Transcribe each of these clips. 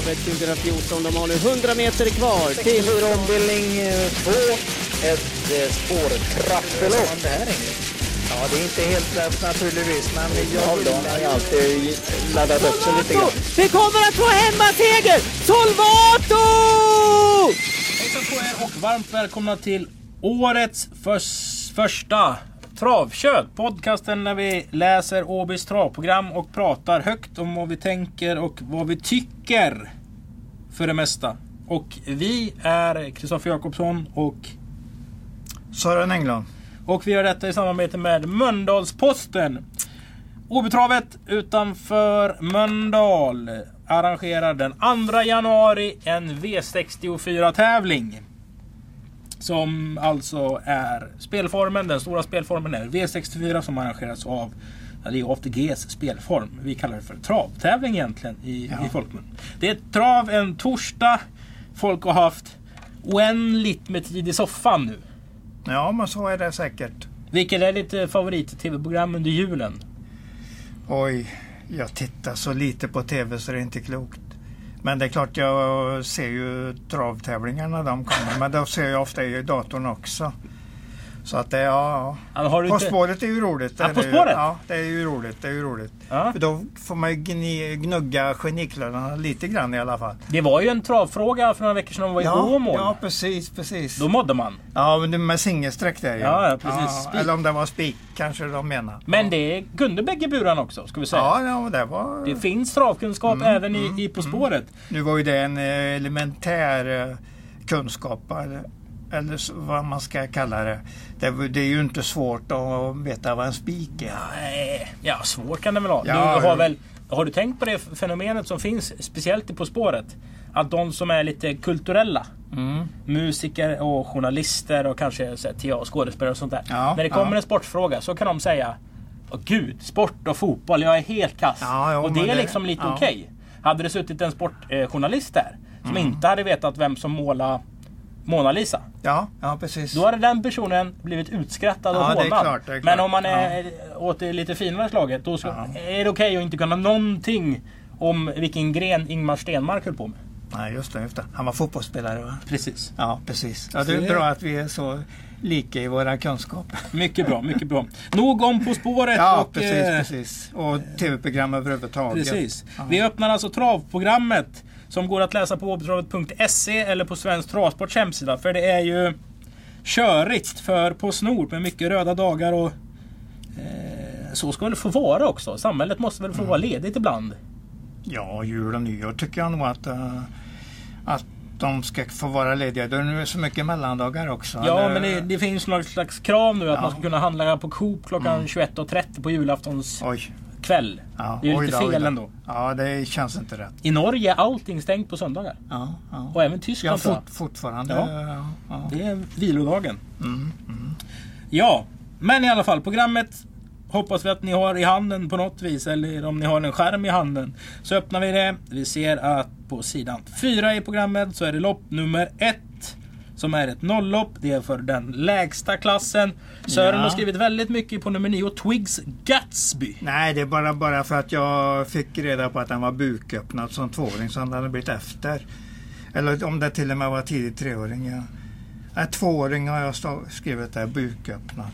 Travet 2014. De har nu 100 meter kvar till... ombildning 2. Ett eh, spårtrappelopp. Ja, det är inte helt lätt naturligtvis, men jag har ju alltid laddat upp sig lite grann. Vi kommer att få hemmaseger! Solvato! Hejsan på er och varmt välkomna till årets förs- första Travkött. Podcasten där vi läser Åbys travprogram och pratar högt om vad vi tänker och vad vi tycker. För det mesta. Och vi är Kristoffer Jakobsson och, Sören Englund. och vi gör detta i samarbete med Mölndalsposten. Åbytravet utanför Mölndal arrangerar den 2 januari en V64 tävling. Som alltså är spelformen, den stora spelformen är V64 som arrangeras av Ja, det är ATGs spelform. Vi kallar det för travtävling egentligen i, Ja. i folkmun. Det är trav en torsdag. Folk har haft oändligt med tid i soffan nu. Ja, men så är det säkert. Vilket är ditt favorit-tv-program under julen? Oj, jag tittar så lite på tv så det är inte klokt. Men det är klart jag ser ju travtävlingarna när de kommer. Men då ser jag ofta i datorn också. Så att det, ja. Du På spåret är ju roligt. det Ja, På spåret? Ja, det är ju roligt. Det är ju roligt. Ja. För då får man ju gnugga geniklövarna lite grann i alla fall. Det var ju en travfråga för några veckor sedan de var i Ja, Åmål. ja, precis, precis. Då mådde man. Ja, men med singelsträck där ju. Ja, ja, precis. Spik. eller om det var spik kanske de menar. Men ja. det kunde bägge burarna också, ska vi säga. Ja, ja, det var... Det finns travkunskap Mm, även i, i På spåret. Nu var ju det en eh, elementär eh, kunskap eller, eller vad man ska kalla det. det. Det är ju inte svårt att veta vad en spik är. Nej, Ja, svårt kan det väl vara. Ja, du har, väl, har du tänkt på det fenomenet som finns, speciellt i På spåret? Att de som är lite kulturella, Mm. musiker och journalister och kanske skådespelare och sånt där. Ja, När det kommer ja. en sportfråga så kan de säga Åh gud, sport och fotboll, jag är helt kass. Ja, jo, och det är det- liksom lite ja. okej. Hade det suttit en sportjournalist där som Mm. inte hade vetat vem som målade Mona Lisa. Ja, ja, precis. Då hade den personen blivit utskrattad och Ja, det är hånad. klart, det är klart. Men om man är åt det lite finare slaget, då ska, Ja. är det okej att inte kunna någonting om vilken gren Ingmar Stenmark höll på med. Nej, just det, just det. Han var fotbollsspelare va? Precis. Ja, precis. Ja, det är bra att vi är så lika i våra kunskaper. Mycket bra, mycket bra. Nog om På spåret. Ja, och, precis, eh, precis. Och tv-program överhuvudtaget. Precis. Ja. Vi öppnar alltså travprogrammet som går att läsa på åbytravet.se eller på Svensk Travsports hemsida. För det är ju körigt för På snor med mycket röda dagar och eh, så ska det få vara också. Samhället måste väl få vara ledigt ibland. Ja, jul och nyår tycker jag nog att, eh, att de ska få vara lediga. Det är nu så mycket mellandagar också. Ja, eller? men det, det finns något slags krav nu att Ja. man ska kunna handla på Coop klockan 21.30 på julaftons Oj. Kväll. Ja, Det är ju lite då, fel då. ändå. Ja, det känns inte rätt. I Norge är allting stängt på söndagar. Ja, ja. Och även ja Tyskland jag. fort, fortfarande. Ja. Ja. Ja, Det är vilodagen. Mm, mm. Ja, men i alla fall programmet hoppas vi att ni har i handen på något vis. Eller om ni har en skärm i handen. Så öppnar vi det. Vi ser att på sidan 4 i programmet så är det lopp nummer 1. Som är ett nolllopp. Det är för den lägsta klassen. Sören Ja. har skrivit väldigt mycket på nummer 9, Twigs Gatsby. Nej, det är bara, bara för att jag fick reda på att den var buköppnad som tvååring så den hade blivit efter. Eller om det till och med var tidigt treåring. Ja. Nej, tvååring har jag skrivit där, buköppnad.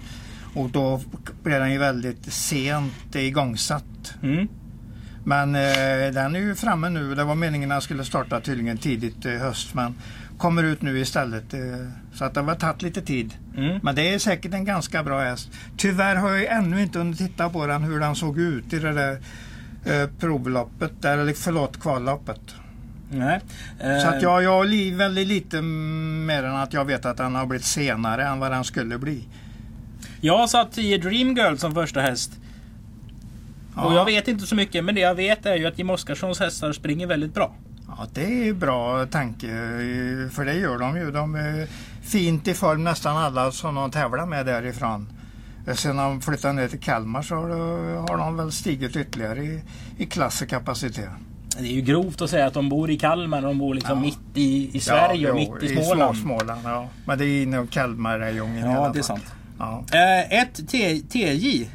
Och då blev den ju väldigt sent igångsatt. Mm. Men eh, den är ju framme nu. Det var meningen att den skulle starta tydligen tidigt i höst men kommer ut nu istället. Eh, så att det har tagit lite tid. Mm. Men det är säkert en ganska bra häst. Tyvärr har jag ännu inte hunnit titta på den hur den såg ut i det där eh, provloppet, eller förlåt kvalloppet. Nej. Eh, Så att jag, jag har väldigt lite mer än att jag vet att den har blivit senare än vad den skulle bli. Jag satt 10 Dreamgirl som första häst. Och Ja. jag vet inte så mycket men det jag vet är ju att Jim Oskarssons hästar springer väldigt bra. Ja, det är bra tanke, för det gör de ju. De är fint i form nästan alla som de tävlar med därifrån. Sen de flyttade ner till Kalmar så har de- väl stigit ytterligare i, i klass och kapacitet. Det är ju grovt att säga att de bor i Kalmar och de bor liksom Ja. mitt i, i Sverige och jo, mitt i Småland. små- Småland ja. Men det är inom Kalmarräjongen i alla Ja, fall. det är sant. Ja. Eh, ett TJ.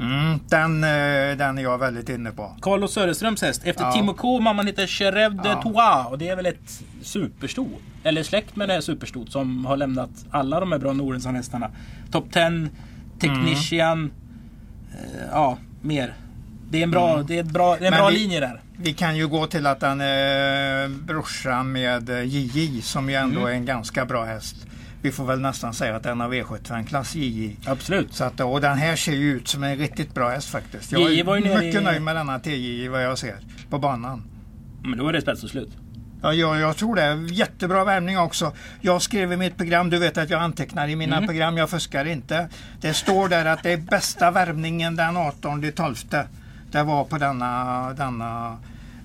Mm, den, eh, den är jag väldigt inne på. Carlos Söderströms häst. Efter Ja. Timo K man heter Cherev de Ja. Tois och det är väl ett supersto. Eller släkt med det här superstot som har lämnat alla de här bra Nordenson-hästarna. Top 10, Technician. eh, ja, mer. Det är en bra, det är ett bra, det är en Men bra vi- linje där. Vi kan ju gå till att den är brorsan med eh, JJ som ju ändå Mm. är en ganska bra häst. Vi får väl nästan säga att den har V75-klass JJ. Absolut. Så att, och den här ser ju ut som en riktigt bra häst faktiskt. Jag JJ är var nere mycket i- nöjd med denna TJ vad jag ser på banan. Men då är det spets och slut. Ja, jag, jag tror det. Jättebra värmning också. Jag skrev i mitt program, du vet att jag antecknar i mina Mm. program, jag fuskar inte. Det står där att det är bästa värmningen den 18 12. Det var på denna, denna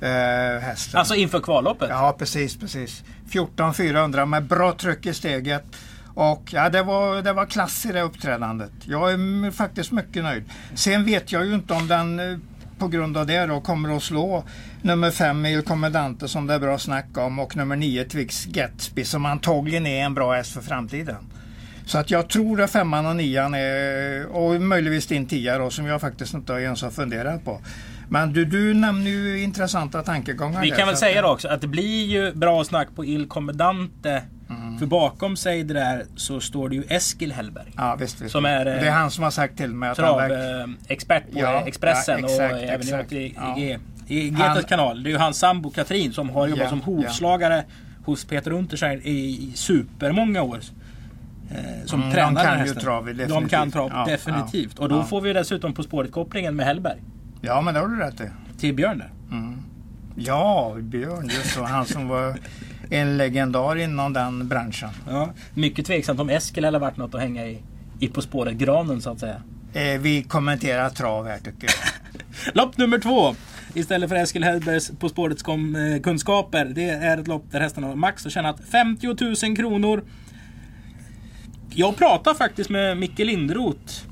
eh, hästen. Alltså inför kvalloppet. Ja, precis, precis. 14 400 med bra tryck i steget. Och ja, det var, det var klass i det uppträdandet. Jag är faktiskt mycket nöjd. Sen vet jag ju inte om den eh, på grund av det då kommer att slå nummer fem Il Commandante som det är bra snack om och nummer nio Twix Gatsby som antagligen är en bra häst för framtiden. Så att jag tror att femman och nian är, och möjligtvis din tia då, som jag faktiskt inte ens har funderat på. Men du, du nämner ju intressanta tankegångar. Vi kan väl säga då också att det blir ju bra snack på Il Commandante. Mm. För bakom sig det där så står det ju Eskil Hellberg. Ja, visst, visst. Som är, det eh, är han som har sagt till mig att han verkar... Travexpert på Ja, eh, Expressen ja, exakt, och även exakt. i, Ja. i, i Han- kanal. Det är ju hans sambo Katrin som har jobbat som hovslagare hos Peter Unterstein i, i supermånga år. Eh, som Mm, de tränar kan den ju trav, De definitivt. kan trav, definitivt. och då får vi dessutom På spåret-kopplingen med Hellberg. Ja, men det har du rätt i. Till Björn där. Ja, Björn, just så. Han som var en legendar inom den branschen. Ja. Mycket tveksamt om Eskil hade varit något att hänga i, i På spåret-granen så att säga. Eh, vi kommenterar trav här tycker jag. Lopp nummer två. Istället för Eskil Hellbergs På spårets eh, kunskaper. Det är ett lopp där hästarna har max har tjänat 50 000 kronor. Jag pratade faktiskt med Micke Lindroth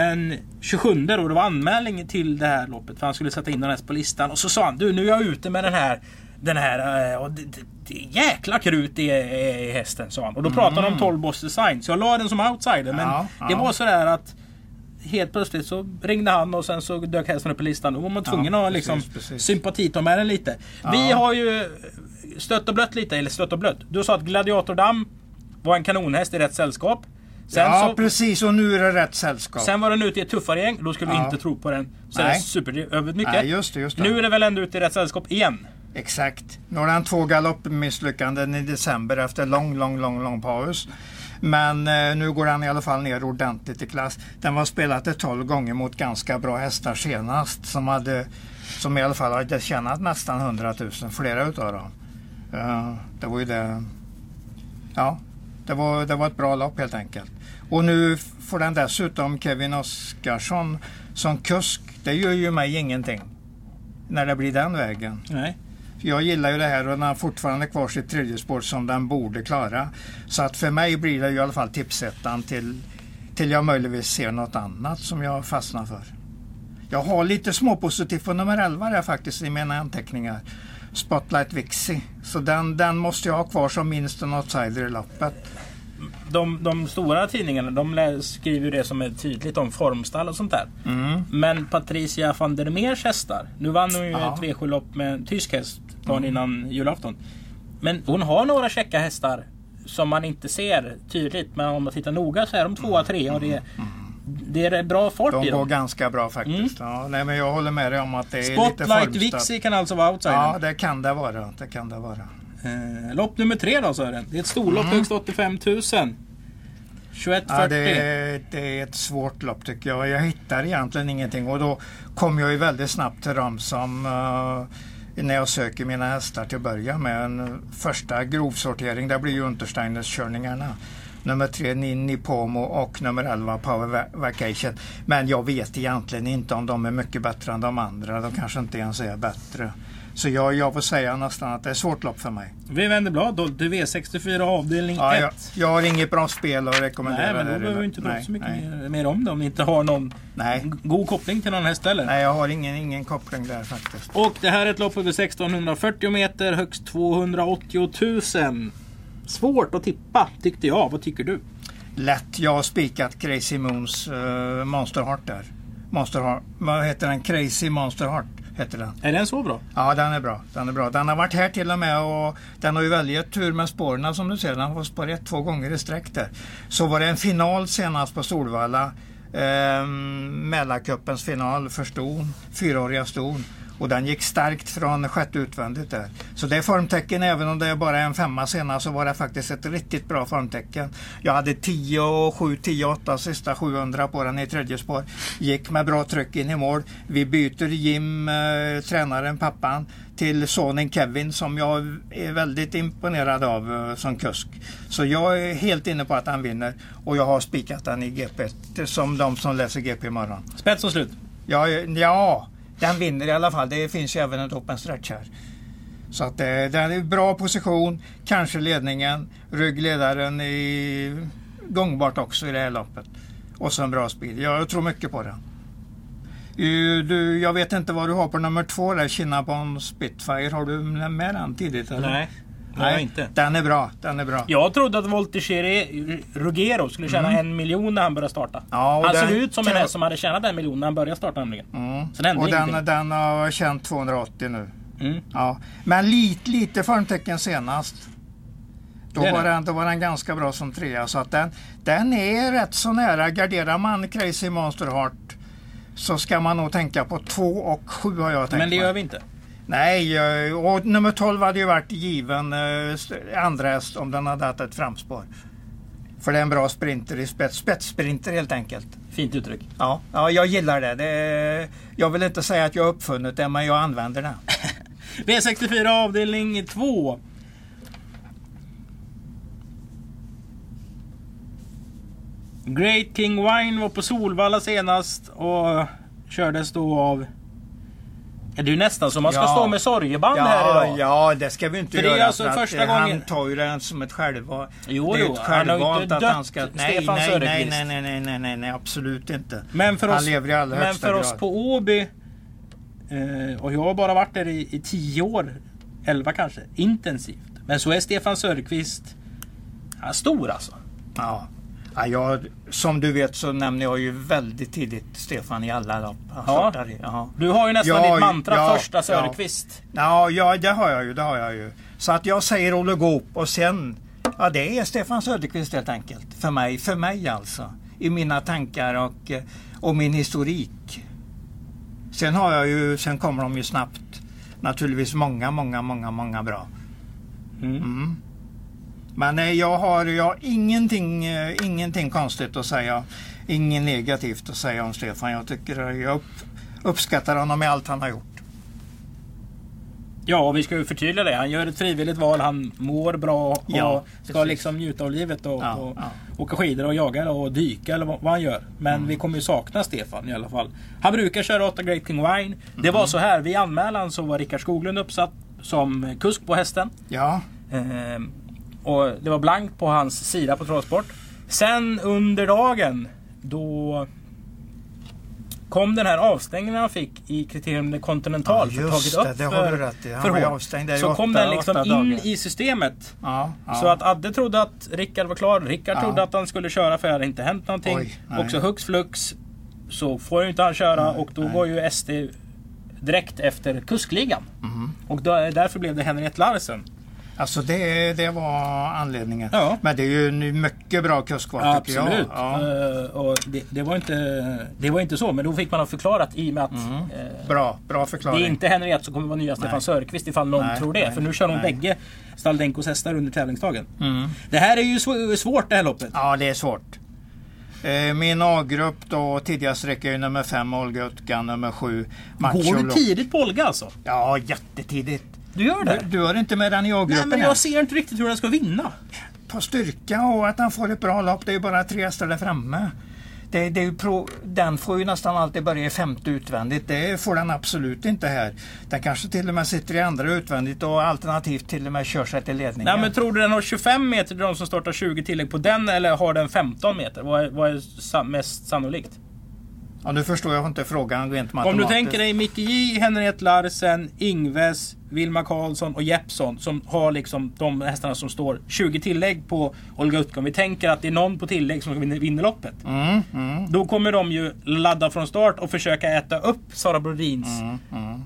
den 27 då det var anmälning till det här loppet. För han skulle sätta in den här på listan. Och så sa han du nu är jag ute med den här den här, eh, och det, det, det jäkla krut i, i hästen sa han. Och då pratade han om 12 Boss Design. Så jag la den som outsider. Men Ja, det ja. var sådär att helt plötsligt så ringde han och sen så dök hästen upp på listan. Då var man tvungen Ja, att liksom precis, precis. sympati med den lite. Vi Ja. har ju stött och blött lite, eller stött och blött. Du sa att Gladiatordamm var en kanonhäst i rätt sällskap. Sen, ja, så, precis. Och nu är det rätt sällskap. sen var den ute i ett tuffare gäng. Då skulle Ja. inte tro på den. Så Nej. mycket. Nej, just det, just det. Nu är det väl ändå ute i rätt sällskap igen. Exakt. Nu har han två galoppmisslyckanden i december efter lång, lång, lång, lång paus. Men eh, nu går han i alla fall ner ordentligt i klass. Den var spelat ett 12 gånger mot ganska bra hästar senast som hade som i alla fall hade tjänat nästan 100 000, flera utav dem. Eh, det var ju det. Ja, det var, det var ett bra lopp helt enkelt. Och nu får den dessutom Kevin Oskarsson som kusk. Det gör ju mig ingenting när det blir den vägen. Nej. Jag gillar ju det här och den har fortfarande kvar sitt tredje spår som den borde klara. Så att för mig blir det ju i alla fall tipsettan till, till jag möjligtvis ser något annat som jag fastnar för. Jag har lite småpositivt på nummer 11 där faktiskt i mina anteckningar. Spotlight Vixie. Så den, den måste jag ha kvar som minst en outsider i loppet. De, de stora tidningarna de skriver ju det som är tydligt om formstall och sånt där. Mm. Men Patricia van der Meers hästar. Nu vann hon ju Ja. ett V7-lopp med en tysk häst dagen innan julafton. Men hon har några käcka hästar som man inte ser tydligt. Men om man tittar noga så är de tvåa, trea och det är, det är bra fart De i går dem. ganska bra faktiskt. Ja, nej, men jag håller med dig om att det är lite Spotlight. Vixie kan alltså vara outsider. Ja, det kan det vara. Det kan det vara. Eh, lopp nummer tre då Sören. Det är ett storlopp högst 85 000. 21.40. Ja, det, är, det är ett svårt lopp tycker jag. Jag hittar egentligen ingenting och då kommer jag ju väldigt snabbt till dem som eh, när jag söker mina hästar till att börja med. En första grovsortering, det blir ju Untersteiners körningarna. Nummer tre Ninni Pomo och nummer 11 Power Va- Vacation. Men jag vet egentligen inte om de är mycket bättre än de andra. De kanske inte ens är bättre. Så jag, jag får säga nästan att det är svårt lopp för mig. Vi vänder blad då till V64 avdelning 1. Ja, jag, jag har inget bra spel att rekommendera. Nej, men då behöver vi inte prata Nej, så mycket mer, mer om det om ni inte har någon Nej. god koppling till någon häst heller. Nej, jag har ingen, ingen koppling där faktiskt. Och det här är ett lopp över 1640 meter, högst 280 000. Svårt att tippa tyckte jag. Vad tycker du? Lätt. Jag har spikat Crazy Moons uh, Monster Heart där. Monster Heart. Vad heter den? Crazy Monster Heart heter den. Är den så bra? Ja, den är bra. Den är bra. Den har varit här till och med och den har ju väldigt tur med spåren som du ser. Den har fått spår ett, två gånger i sträck där. Så var det en final senast på Solvalla. Eh, Mälarcupens final för ston, fyraåriga ston. Och den gick starkt från sjätte utvändigt där. Så det är formtecken även om det är bara en femma senast så var det faktiskt ett riktigt bra formtecken. Jag hade 10 och 7, 10 och 8 sista 700 på den i tredje spår. Gick med bra tryck in i mål. Vi byter Jim, eh, tränaren, pappan, till sonen Kevin som jag är väldigt imponerad av eh, som kusk. Så jag är helt inne på att han vinner och jag har spikat den i GP som de som läser GP imorgon. Spets och slut. Ja, ja den vinner i alla fall. Det finns ju även en open stretch här. Så att eh, det, det är bra position, kanske ledningen, ryggledaren i gångbart också i det här loppet. Och så en bra speed. Jag tror mycket på den. Eh, du, jag vet inte vad du har på nummer två där, Kinnabon Spitfire. Har du med den tidigt? Eller? Nej. Nej, inte. Den är bra. Den är bra. Jag trodde att Voltigeri Ruggiero skulle tjäna mm. en miljon när han började starta. Ja, han såg ut som en häst som hade tjänat en miljon när han började starta nämligen. Mm. Så och den, den har tjänat 280 nu. Mm. Ja. Men lite, lite formtecken senast. Då var, den, då var den ganska bra som trea. Så att den, den är rätt så nära. Garderar man Crazy Monster Heart så ska man nog tänka på 2 och 7 har jag tänkt Men det gör vi inte. Nej, eh, och nummer 12 hade ju varit given eh, andra häst om den hade haft ett framspår. För det är en bra sprinter i spets. Spetssprinter helt enkelt. Fint uttryck. Ja, ja jag gillar det. det. Jag vill inte säga att jag har uppfunnit det, men jag använder det. V64 avdelning 2. Great King Wine var på Solvalla senast och kördes då av det är ju nästan som man ska ja. stå med sorgeband ja, här idag. Ja, det ska vi inte för göra. Det är alltså för första gången... Han tar ju den som ett självvalt. Jo, det är ett självvalt att han ska... Nej, nej, nej, nej, nej, nej, nej, nej, nej, absolut inte. Men för han oss, lever i allra Men för oss på Åby, eh, och jag har bara varit där i, i tio år, elva kanske, intensivt. Men så är Stefan Söderqvist ja, stor alltså. Ja. Ja, jag, som du vet så nämner jag ju väldigt tidigt Stefan i alla lopp. Ja. ja. Du har ju nästan ja, ditt mantra ja, första Söderqvist. Ja. ja, det har jag ju. Det har jag ju. Så att jag säger Olle Goop och sen Ja, det är Stefan Söderqvist helt enkelt. För mig, för mig alltså. I mina tankar och, och min historik. Sen har jag ju, sen kommer de ju snabbt naturligtvis många, många, många, många bra. Mm. Mm. Men eh, jag har, jag har ingenting, eh, ingenting konstigt att säga. Inget negativt att säga om Stefan. Jag tycker jag upp, uppskattar honom i allt han har gjort. Ja, vi ska ju förtydliga det. Han gör ett frivilligt val. Han mår bra och ja, ska liksom njuta av livet och, ja, och ja. åka skidor och jaga och dyka eller vad, vad han gör. Men mm. vi kommer ju sakna Stefan i alla fall. Han brukar köra 8 Great King Wine. Mm. Det var så här, vid anmälan så var Rickard Skoglund uppsatt som kusk på hästen. Ja. Ehm, och det var blankt på hans sida på Travsport. Sen under dagen då kom den här avstängningen han fick i kriterium Continental. Ja, just för tagit det, upp det har du rätt i. Han var avstängd Så kom den liksom in dagar. i systemet. Ja, ja. Så att Adde trodde att Rickard var klar. Rickard ja. trodde att han skulle köra för det hade inte hänt någonting. Oj, och så hux flux så får ju inte han köra nej, och då nej. var ju SD direkt efter kuskligan. Mm. Och då, därför blev det Henriette Larsen. Alltså det, det var anledningen. Ja. Men det är ju en mycket bra kuskval ja, tycker absolut. jag. Absolut. Uh, och det, det, var inte, det var inte så, men då fick man ha förklarat i och med att mm. uh, bra, bra förklaring. det är inte Henriette som kommer vara nya Stefan Söderqvist ifall någon nej, tror det. Nej, för nu kör de bägge Staldenkos hästar under tävlingsdagen. Mm. Det här är ju svårt det här loppet. Ja, det är svårt. Eh, min A-grupp då, tidigast räcker ju nummer 5 Olga Utkan, nummer 7 Går du tidigt på Olga alltså? Ja, jättetidigt. Du gör det? Du, du har inte med den i A-gruppen Nej, men jag ser inte riktigt hur den ska vinna. På styrka och att han får ett bra lopp. Det är ju bara tre hästar där framme. Det, det är pro, den får ju nästan alltid börja i femte utvändigt. Det får den absolut inte här. Den kanske till och med sitter i andra utvändigt och alternativt till och med kör sig till ledningen. Nej, men tror du den har 25 meter till de som startar 20 tillägg på den eller har den 15 meter? Vad är, vad är mest sannolikt? Ja, nu förstår jag inte frågan rent Om matematiskt. du tänker dig Micke J, Henriette Larsen, Ingves, Vilma Karlsson och Jeppsson som har liksom de hästarna som står 20 tillägg på Olga. Om vi tänker att det är någon på tillägg som vinner, loppet. Mm, mm, Då kommer de ju ladda från start och försöka äta upp Sara Brodins mm, mm.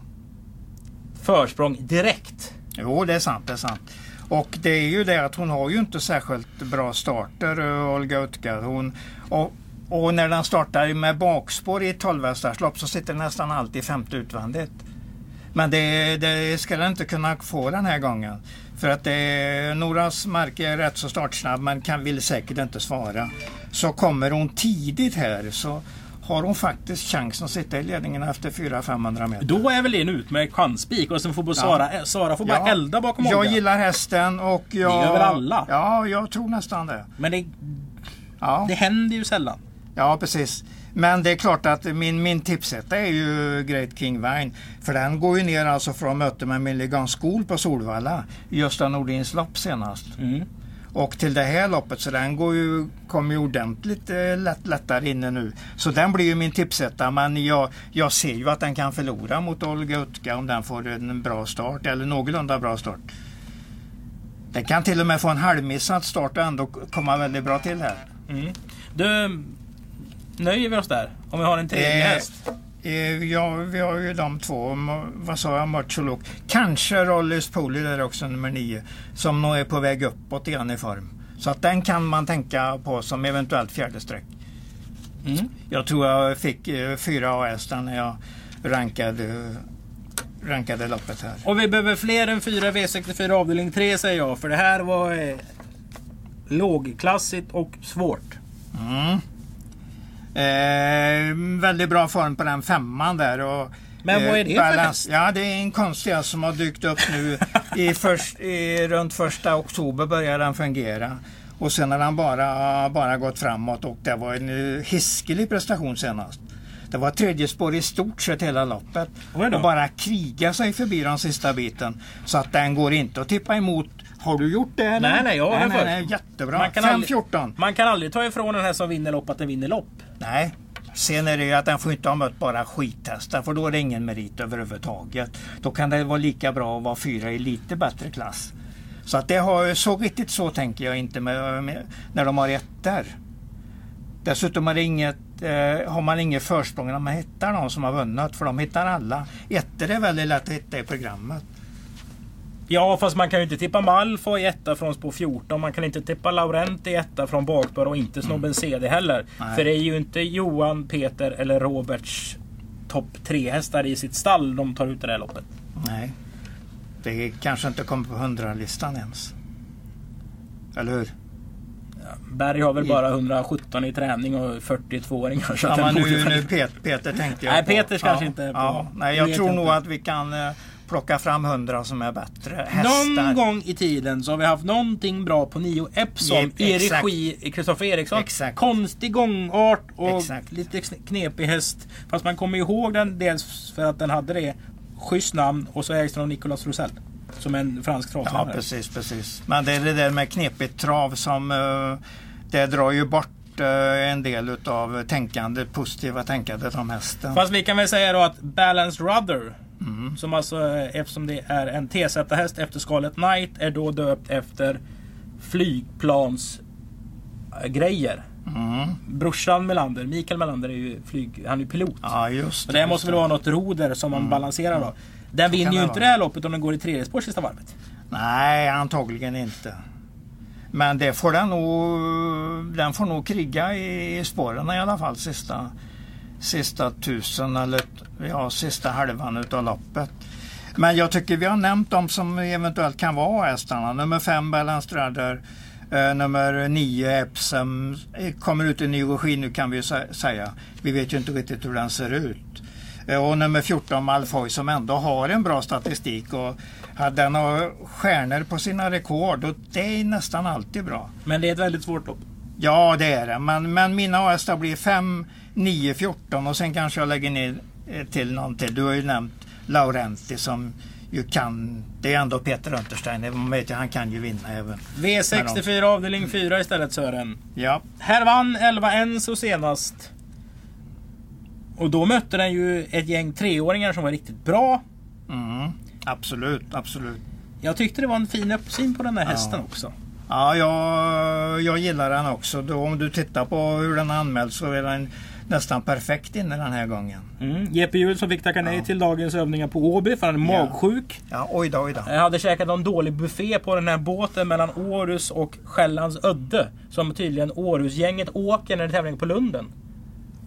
försprång direkt. Jo, det är sant. Det är sant. Och det är ju det att hon har ju inte särskilt bra starter, eh, Olga Utka. Hon, och, och när den startar med bakspår i ett 12 lopp så sitter nästan alltid femte utvändigt. Men det, det ska den inte kunna få den här gången. För att det, Noras Mark är rätt så startsnabb men kan, vill säkert inte svara. Så kommer hon tidigt här så har hon faktiskt chansen att sitta i ledningen efter 400-500 meter. Då är väl en utmärkt chanspik och sen får Sara, Sara får bara Ja. elda bakom Jag Olga. gillar hästen och jag... Det gör väl alla? Ja, jag tror nästan det. Men det, Ja, det händer ju sällan. Ja precis. Men det är klart att min, min tipsetta är ju Great King Vine. För den går ju ner alltså från möte med Milligan School på Solvalla. Gösta Nordins lopp senast. Mm. Och till det här loppet så den går ju, kommer ju ordentligt eh, lätt, lättare inne nu. Så den blir ju min tipsetta men jag, jag ser ju att den kan förlora mot Olga Utka om den får en bra start eller någorlunda bra start. Den kan till och med få en halvmissad start och ändå komma väldigt bra till här. Mm. Du, nöjer vi oss där? Om vi har en tredje Eh, häst? Eh, ja, vi har ju de två. Vad sa jag? Mocholok. Kanske Rollis Poli där också, nummer nio. Som nog är på väg uppåt igen i form. Så att den kan man tänka på som eventuellt fjärde streck. Mm. Jag tror jag fick eh, fyra AS när jag rankade, rankade loppet här. Och vi behöver fler än fyra V64 avdelning 3 säger jag. För det här var eh, lågklassigt och svårt. Mm. Eh, väldigt bra form på den femman där. Och, Men vad är det för balans- häst? Ja, det är en konstig häst som har dykt upp nu. I först, i, runt första oktober börjar den fungera. Och sen har den bara, bara gått framåt och det var en eh, hiskelig prestation senast. Det var tredje spår i stort sett hela loppet. Och bara kriga sig förbi den sista biten. Så att den går inte att tippa emot. Har du gjort det? Eller? Nej, nej, jag har nej, nej, nej, Jättebra. Man kan aldrig- 5-14. Man kan aldrig ta ifrån den här som vinner lopp att den vinner lopp. Nej. Sen är det ju att den får inte ha mött bara skithästar för då är det ingen merit överhuvudtaget. Då kan det vara lika bra att vara fyra i lite bättre klass. Så att det har så riktigt så tänker jag inte med, med, när de har ettor. Dessutom det inget, eh, har man inget försprång när man hittar någon som har vunnit för de hittar alla. Ettor är väldigt lätt att hitta i programmet. Ja, fast man kan ju inte tippa Malfoy i etta från spår 14. Man kan inte tippa Laurent i etta från bakspår och inte snobben CD heller. Nej. För det är ju inte Johan, Peter eller Roberts topp 3 hästar i sitt stall de tar ut det här loppet. Nej. Det kanske inte kommer på 100-listan ens. Eller hur? Berg har väl bara 117 i träning och 42-åringar. Så Ja, men nu, nu Peter, Peter tänkte jag Nej, på. Peters kanske ja, inte är på- Ja, nej, jag tror jag nog inte. att vi kan eh, plocka fram hundra som är bättre hästar. Någon gång i tiden så har vi haft någonting bra på Nio Epson Jep, i regi Kristoffer Eriksson. Exakt. Konstig gångart och Exakt. lite kn- knepig häst. Fast man kommer ihåg den dels för att den hade det. Schysst namn och så ägs den av Nicolas Rosell. Som en fransk Ja, travtränare. precis, precis. Men det är det där med knepigt trav som eh, det drar ju bort eh, en del utav tänkande, positiva tänkandet om hästen. Fast vi kan väl säga då att Balanced Rudder Mm. Som alltså, eh, eftersom det är en T-Z-häst efter Scarlet Knight, är då döpt efter flygplansgrejer. Mm. Brorsan Melander, Mikael Melander, är ju flyg, han är ju pilot. Ja, just Och det måste väl vara något roder som man balanserar då. Den vinner kan ju det inte det här loppet om den går i tredje spår sista varvet. Nej, antagligen inte. Men det får den nog, den får nog kriga i, i spåren i alla fall sista, sista tusen eller ja, sista halvan utav loppet. Men jag tycker vi har nämnt de som eventuellt kan vara hästarna. Nummer fem Balance Rudder, eh, nummer nio Epsom eh, kommer ut i ny regi nu kan vi ju säga. Vi vet ju inte riktigt hur den ser ut. Eh, Och nummer 14 Malfoy som ändå har en bra statistik och den har stjärnor på sina rekord och det är nästan alltid bra. Men det är ett väldigt svårt lopp. Ja det är det men, men mina hästar blir 5, 9, 14 och sen kanske jag lägger ner eh, till någon till. Du har ju nämnt Laurenti som ju kan, det är ändå Peter Untersteiner, man vet ju han kan ju vinna även. V64 avdelning 4 istället Sören. Ja, Här vann 11 Enso senast. Och då mötte den ju ett gäng treåringar som var riktigt bra. Mm. Absolut, absolut. Jag tyckte det var en fin uppsyn på den där hästen också. Ja, jag, jag gillar den också. Då, om du tittar på hur den anmäls så är den nästan perfekt inne den här gången. Mm. Jeppe Hjul som fick tacka nej Ja. till dagens övningar på Åby för han är Ja. magsjuk. Ja, oj då, oj då. Jag hade käkat en dålig buffé på den här båten mellan Århus och Själlands Ödde. Som tydligen Århusgänget åker när det är tävling på Lunden.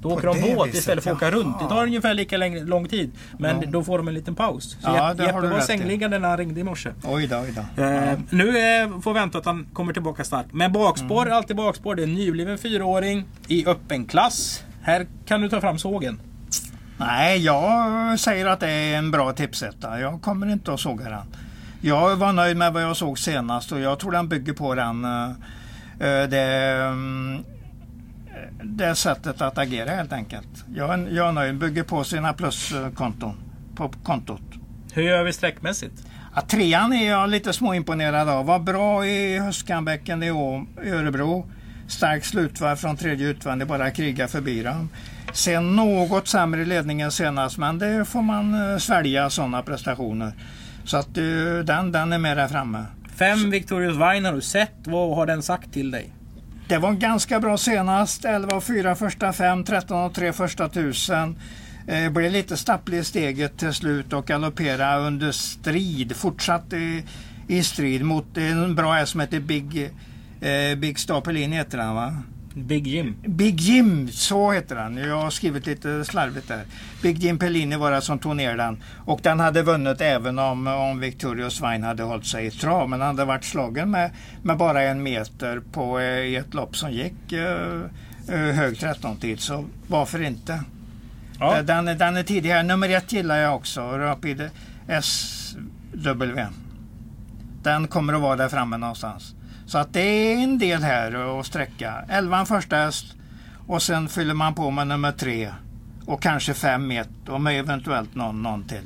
Då åker de båt istället för att åka runt. Det tar ungefär lika länge, lång tid. Men Ja. då får de en liten paus. Så Ja, Jeppe var sängliggande när han ringde i morse. Oj då, oj då. Eh, nu eh, får vi vänta att han kommer tillbaka starkt. Men bakspår Mm. alltid bakspår. Det är en nybliven fyraåring i öppen klass. Här kan du ta fram sågen. Nej, jag säger att det är en bra tipsetta. Jag kommer inte att såga den. Jag var nöjd med vad jag såg senast och jag tror den bygger på den eh, eh, det, mm, det sättet att agera helt enkelt. Jag, är- jag är nöjd, bygger på sina pluskonton på kontot. Hur gör vi sträckmässigt? Ja, trean är jag lite småimponerad av. Var bra i Höskanbäcken i, Örebro. Stark slutvarv från tredje utvändig, bara kriga förbi dem. Sen något sämre i ledningen senast, men det får man eh, svälja sådana prestationer. Så att eh, den, den är med där framme. Fem Victorious Vine har du sett. Vad har den sagt till dig? Det var ganska bra senast. 11 4 första fem, 13 och 3 första tusen. Eh, blev lite stapplig i steget till slut och galoppera under strid. Fortsatt i, i strid mot en bra häst som heter Big, eh, Big Stapelin heter han va? Big Jim. Big Jim, så heter han. Jag har skrivit lite slarvigt där. Big Jim Pellini var det som tog ner den. Och den hade vunnit även om, om Victorious Vine hade hållit sig i trav. Men han hade varit slagen med, med bara en meter på, eh, i ett lopp som gick eh, eh, hög 13-tid. Så varför inte? Ja. Eh, Den, den är tidig här. Nummer ett gillar jag också. Rapid SW. Den kommer att vara där framme någonstans. Så att det är en del här att sträcka. 11 första häst och sen fyller man på med nummer tre och kanske fem ett och med eventuellt någon, någon till.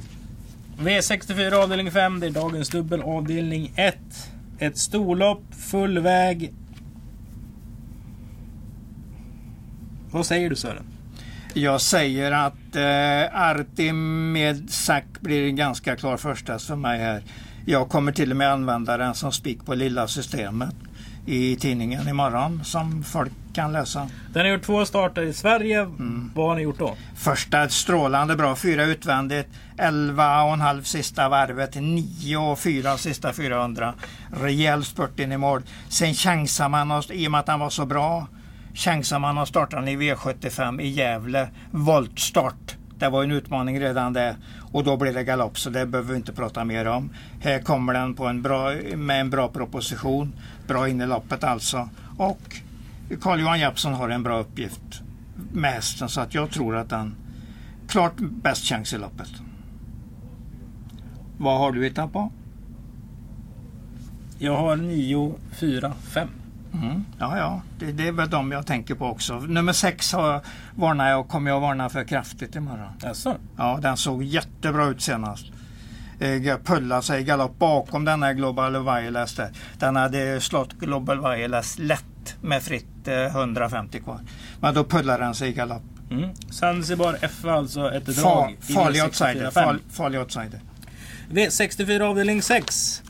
V64 avdelning 5. Det är dagens dubbel avdelning 1. Ett storlopp, full väg. Vad säger du Sören? Jag säger att eh, Artim med Sack blir en ganska klar första för mig här. Jag kommer till och med använda den som spik på lilla systemet i tidningen imorgon som folk kan läsa. Den har gjort två starter i Sverige. Vad har ni gjort då? Första strålande bra, fyra utvändigt, 11 och en halv sista varvet, 9 och 4 sista 400. Rejäl spurt in i mål. Sen chansar man, och- i och med att han var så bra, chansar man att starta i V75 i Gävle. Voltstart. Det var en utmaning redan det. Och då blev det galopp så det behöver vi inte prata mer om. Här kommer den på en bra, med en bra proposition. Bra in i loppet alltså. Och Carl-Johan Jeppsson har en bra uppgift med hästen så att jag tror att den klart bäst chans i loppet. Vad har du hittat på? Jag har 9, 4, 5. Mm. Ja, ja, det, det är väl de jag tänker på också. Nummer sex har, varnar jag kommer jag varna för kraftigt imorgon. Jaså? Ja, den såg jättebra ut senast. Eh, Pulla sig i galopp bakom den här Global Wireless där. Den hade slått Global Wireless lätt med fritt eh, 150 kvar. Men då pullade den sig i galopp. Mm. Zanzibar F alltså ett drag. Far, i farlig V64 outsider. farlig outsider. V64 avdelning 6.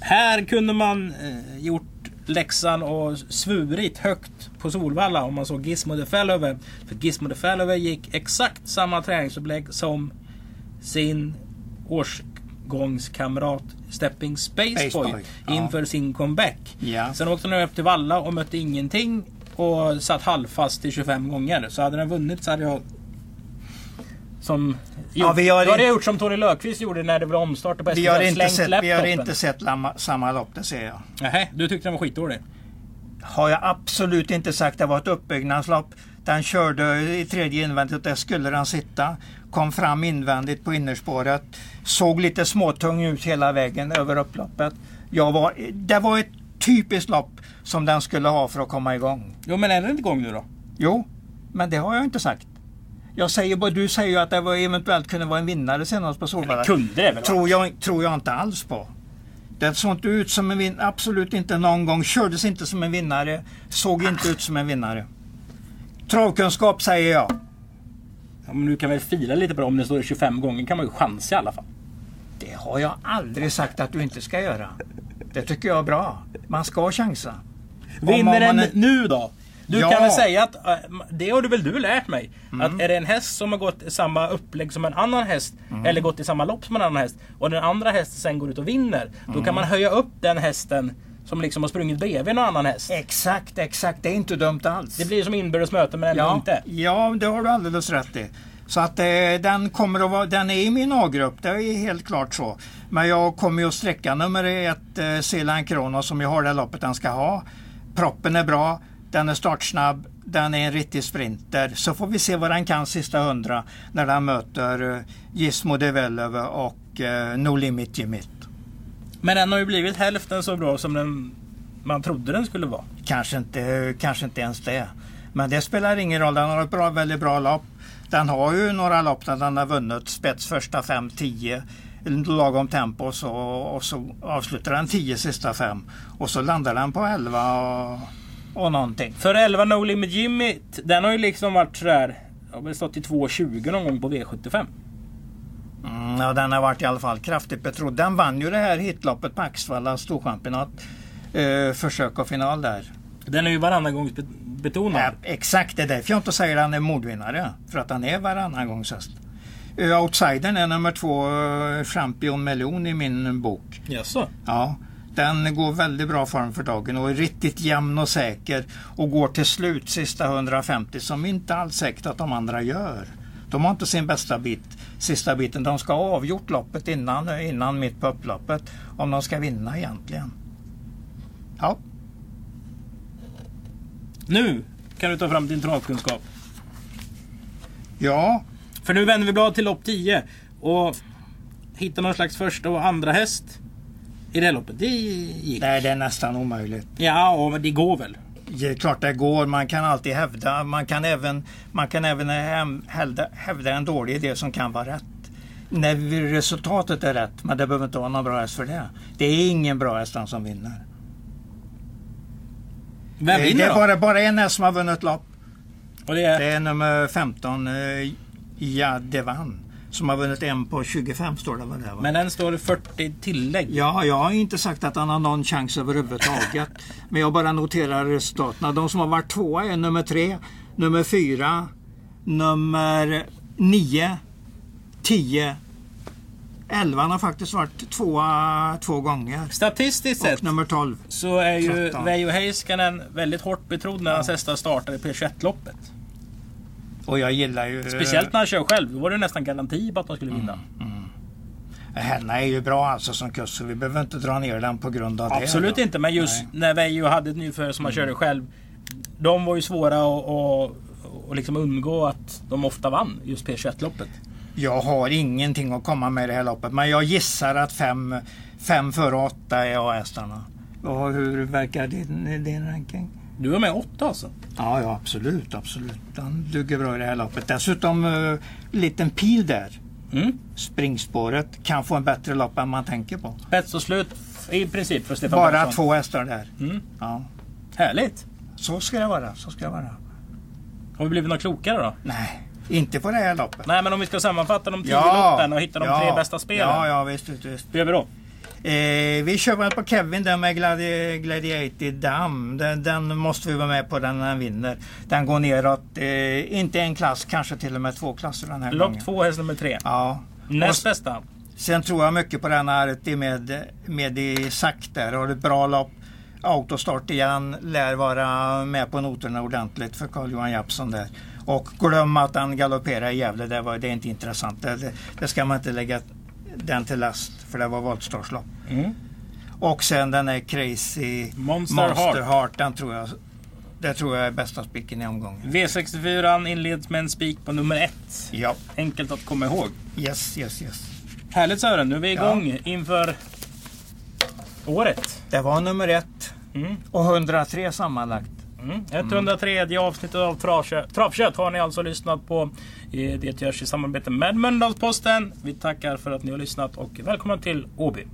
Här kunde man eh, gjort läxan och svurit högt på Solvalla om man såg Gizmo de Fellover. För Gizmo de Fellover gick exakt samma träningsupplägg som sin årsgångskamrat Stepping Space, Space Boy, ja. inför sin comeback. Ja. Sen åkte den upp till Valla och mötte ingenting och satt halvfast i 25 gånger. Så hade den vunnit så hade jag som... Ja, vi har då hade jag gjort som Tony Löfqvist gjorde när det var omstart på Vi har SVT. inte sett, vi har inte sett lamma, samma lopp, det ser jag. Nähä, du tyckte den var skitdålig? Har jag absolut inte sagt. Det var ett uppbyggnadslopp. Den körde i tredje invändigt. Där skulle den sitta. Kom fram invändigt på innerspåret. Såg lite småtung ut hela vägen över upploppet. Jag var, det var ett typiskt lopp som den skulle ha för att komma igång. Jo men är den inte igång nu då? Jo, men det har jag inte sagt. Jag säger bara, du säger ju att det var, eventuellt kunde vara en vinnare senast på Solvalla. Kunde det väl? tror jag, tror jag inte alls på. Den såg inte ut som en vinnare, absolut inte någon gång. Kördes inte som en vinnare, såg inte ut som en vinnare. Travkunskap säger jag. Ja, men du kan väl fila lite på det. Om det står 25 gånger kan man ju chansa i alla fall. Det har jag aldrig sagt att du inte ska göra. Det tycker jag är bra. Man ska chansa. Vinner den nu då? Du Ja. kan väl säga att, äh, det har du väl du lärt mig. Att är det en häst som har gått samma upplägg som en annan häst. Eller gått i samma lopp som en annan häst. Och den andra hästen sen går ut och vinner. Då kan man höja upp den hästen som liksom har sprungit bredvid någon annan häst. Exakt, exakt. Det är inte dumt alls. Det blir som inbördes möte men ändå ja, inte. ja, det har du alldeles rätt i. Så att eh, den kommer att vara, den är i min A-grupp, det är helt klart så. Men jag kommer ju att sträcka nummer ett, eh, Sealand Kronos, som jag har det loppet den ska ha. Proppen är bra, den är startsnabb, den är en riktig sprinter. Så får vi se vad den kan sista hundra när den möter eh, Gizmo Develove och eh, No Limit Jimmy. Men den har ju blivit hälften så bra som den man trodde den skulle vara. Kanske inte, kanske inte ens det. Men det spelar ingen roll. Den har ett bra, väldigt bra lopp. Den har ju några lopp där den har vunnit spets första 5-10 lagom tempo och så, och så avslutar den 10 sista fem. Och så landar den på 11 och, och någonting. För 11 No Limit Jimmy, den har ju liksom varit sådär... Har väl stått i 2.20 någon gång på V75. Mm, ja, den har varit i alla fall kraftigt betrodd. Den vann ju det här hitloppet på Axvalla storchampionat. Eh, försök och final där. Den är ju varannan gång be- betonad. Ja, exakt, det är därför jag inte säger att han är mordvinnare. För att han är varannan gångs häst. Uh, outsidern är nummer två, uh, Champion Melon i min bok. Jaså? Ja, den går väldigt bra form för dagen och är riktigt jämn och säker och går till slut sista 150 som inte alls säkert att de andra gör. De har inte sin bästa bit, sista biten. De ska ha avgjort loppet innan, innan mitt på upploppet om de ska vinna egentligen. Ja, Nu kan du ta fram din travkunskap. ja För nu vänder vi blad till lopp 10. Och hitta någon slags första och andra häst i det loppet. Det gick. nej, det är nästan omöjligt. Ja, men det går väl. Det är klart det går. Man kan alltid hävda. Man kan även, man kan även hävda, hävda en dålig idé som kan vara rätt. När resultatet är rätt. Men det behöver inte vara någon bra häst för det. Det är ingen bra häst som vinner. Vem det vinner är då? bara, bara en häst som har vunnit lopp. Det är... Det är nummer 15, eh, Jadevan. Som har vunnit en på 25 står det väl där va? Men den står 40 tillägg. Ja, jag har inte sagt att han har någon chans överhuvudtaget. Men jag bara noterar resultaten. De som har varit tvåa är nummer tre, nummer fyra, nummer nio, tio, elvan har faktiskt varit tvåa två gånger. Statistiskt sett nummer 12. så är ju 13. Veijo Heiskanen väldigt hårt betrodd när hans hästar startar i P21-loppet. Och jag gillar ju... Speciellt när han kör själv. Då var det nästan garanti på att de skulle vinna. Henna är ju bra alltså som kusk så vi behöver inte dra ner den på grund av det. Absolut inte, men just Nej. Mm. när Veijo hade ett nyförare som han körde själv. De var ju svåra att, liksom undgå att de ofta vann just P21-loppet. Jag har ingenting att komma med i det här loppet men jag gissar att fem, fem före åtta är A-hästarna. Och hur verkar din, din ranking? Du var med åtta alltså? Ja, ja absolut, absolut. Den duger bra i det här loppet. Dessutom uh, liten pil där. Mm. Springspåret kan få en bättre lopp än man tänker på. Spets och slut i princip för Stefan Bara Pettersson. två hästar där. Mm. Ja, Härligt! så ska det vara. Så ska det vara. Har vi blivit något klokare då? Nej, inte på det här loppet. Nej men om vi ska sammanfatta de tio loppen och hitta de tre bästa spelen. Ja, ja visst. visst, visst. Hur gör vi då? Eh, vi kör väl på Kevin där med Gladi Gladiator Dam. Den, den måste vi vara med på den när den vinner. Den går neråt, eh, inte en klass, kanske till och med två klasser den här Lopp gången. två, häst nummer tre. Ja. Näst bästa. sen tror jag mycket på den här med, med Isak där. Har ett bra lopp. Autostart igen. Lär vara med på noterna ordentligt för Carl-Johan Jeppsson där. Och glöm att han galopperar i Gävle. Det, var, det är inte intressant. Det, det ska man inte lägga den till last. För det var voltstartslopp. Mm. Och sen den är Crazy Monster, Monster Heart. Heart. Den tror jag, det tror jag är bästa spiken i omgången. V64 inleds med en spik på nummer ett. Ja, Enkelt att komma ihåg. yes, yes, yes. Härligt Sören, nu är vi Ja. igång inför året. Det var nummer ett Mm. och 103 sammanlagt. Mm. 103 avsnittet av Travkött. Har ni alltså lyssnat på. Eh, det görs i samarbete med Mölndalsposten. Vi tackar för att ni har lyssnat och välkomna till Åby.